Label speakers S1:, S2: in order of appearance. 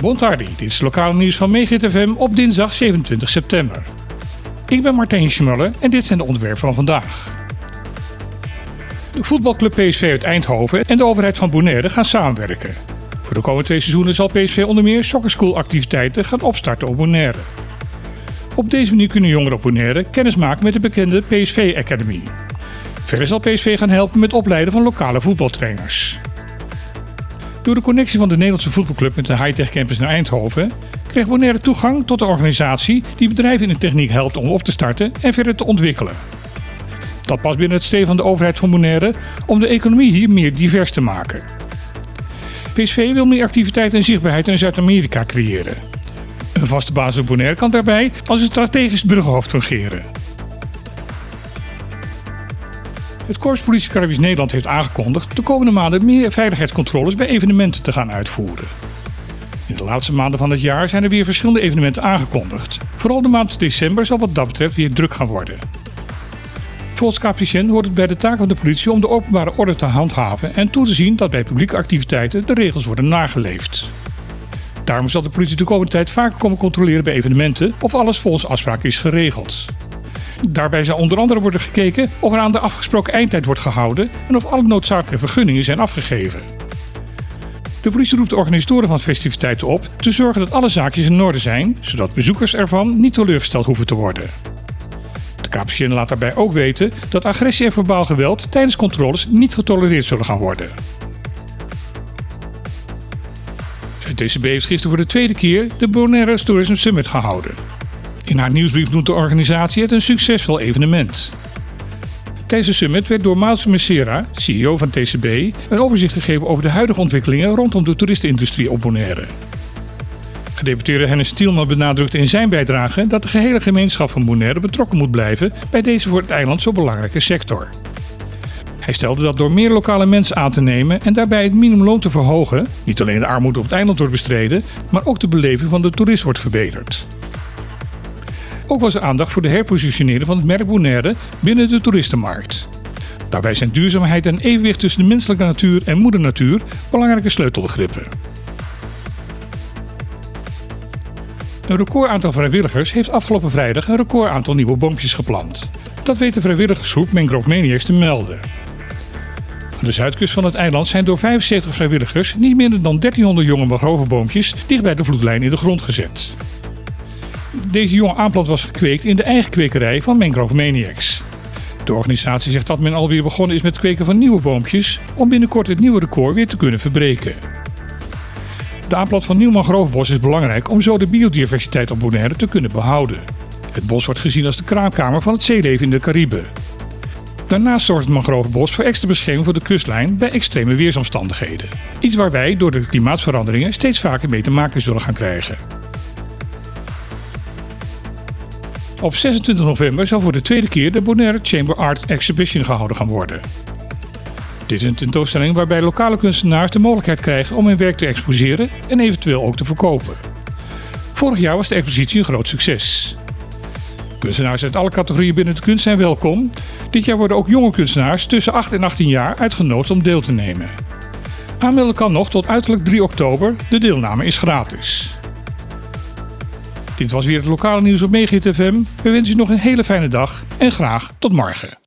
S1: Bontardi, dit is lokale nieuws van Megahit FM op dinsdag 27 september. Ik ben Martijn Schmuller en dit zijn de onderwerpen van vandaag. De voetbalclub PSV uit Eindhoven en de overheid van Bonaire gaan samenwerken. Voor de komende twee seizoenen zal PSV onder meer soccerschool activiteiten gaan opstarten op Bonaire. Op deze manier kunnen jongeren op Bonaire kennis maken met de bekende PSV Academy. Verder zal PSV gaan helpen met opleiden van lokale voetbaltrainers. Door de connectie van de Nederlandse voetbalclub met de high-tech campus naar Eindhoven kreeg Bonaire toegang tot de organisatie die bedrijven in de techniek helpt om op te starten en verder te ontwikkelen. Dat past binnen het streven van de overheid van Bonaire om de economie hier meer divers te maken. PSV wil meer activiteit en zichtbaarheid in Zuid-Amerika creëren. Een vaste basis op Bonaire kan daarbij als een strategisch bruggenhoofd fungeren. Het Korps Politie Nederland heeft aangekondigd de komende maanden meer veiligheidscontroles bij evenementen te gaan uitvoeren. In de laatste maanden van het jaar zijn er weer verschillende evenementen aangekondigd. Vooral de maand december zal wat dat betreft weer druk gaan worden. Volgens KPCN hoort het bij de taak van de politie om de openbare orde te handhaven en toe te zien dat bij publieke activiteiten de regels worden nageleefd. Daarom zal de politie de komende tijd vaker komen controleren bij evenementen of alles volgens afspraak is geregeld. Daarbij zal onder andere worden gekeken of er aan de afgesproken eindtijd wordt gehouden en of alle noodzakelijke vergunningen zijn afgegeven. De politie roept de organisatoren van festiviteiten op te zorgen dat alle zaakjes in orde zijn, zodat bezoekers ervan niet teleurgesteld hoeven te worden. De KPCN laat daarbij ook weten dat agressie en verbaal geweld tijdens controles niet getolereerd zullen gaan worden. Het DCB heeft gisteren voor de tweede keer de Bonaire Tourism Summit gehouden. In haar nieuwsbrief noemt de organisatie het een succesvol evenement. Tijdens de summit werd door Maals Messera, CEO van TCB, een overzicht gegeven over de huidige ontwikkelingen rondom de toeristenindustrie op Bonaire. Gedeputeerde Hennis Stielman benadrukte in zijn bijdrage dat de gehele gemeenschap van Bonaire betrokken moet blijven bij deze voor het eiland zo belangrijke sector. Hij stelde dat door meer lokale mensen aan te nemen en daarbij het minimumloon te verhogen, niet alleen de armoede op het eiland wordt bestreden, maar ook de beleving van de toerist wordt verbeterd. Ook was er aandacht voor de herpositioneren van het merk Bonaire binnen de toeristenmarkt. Daarbij zijn duurzaamheid en evenwicht tussen de menselijke natuur en moeder natuur belangrijke sleutelbegrippen. Een record aantal vrijwilligers heeft afgelopen vrijdag een record aantal nieuwe boompjes geplant. Dat weet de vrijwilligersgroep Mangrove Maniacs te melden. Aan de zuidkust van het eiland zijn door 75 vrijwilligers niet minder dan 1300 jonge mangrovenboompjes dicht bij de vloedlijn in de grond gezet. Deze jonge aanplant was gekweekt in de eigen kwekerij van Mangrove Maniacs. De organisatie zegt dat men alweer begonnen is met kweken van nieuwe boompjes om binnenkort het nieuwe record weer te kunnen verbreken. De aanplant van nieuw mangrovebos is belangrijk om zo de biodiversiteit op Bonaire te kunnen behouden. Het bos wordt gezien als de kraamkamer van het zeeleven in de Cariben. Daarnaast zorgt het mangrovebos voor extra bescherming voor de kustlijn bij extreme weersomstandigheden. Iets waar wij door de klimaatveranderingen steeds vaker mee te maken zullen gaan krijgen. Op 26 november zal voor de tweede keer de Bonaire Chamber Art Exhibition gehouden gaan worden. Dit is een tentoonstelling waarbij lokale kunstenaars de mogelijkheid krijgen om hun werk te exposeren en eventueel ook te verkopen. Vorig jaar was de expositie een groot succes. Kunstenaars uit alle categorieën binnen de kunst zijn welkom. Dit jaar worden ook jonge kunstenaars tussen 8 en 18 jaar uitgenodigd om deel te nemen. Aanmelden kan nog tot uiterlijk 3 oktober. De deelname is gratis. Dit was weer het lokale nieuws op Megahit FM. We wensen u nog een hele fijne dag en graag tot morgen.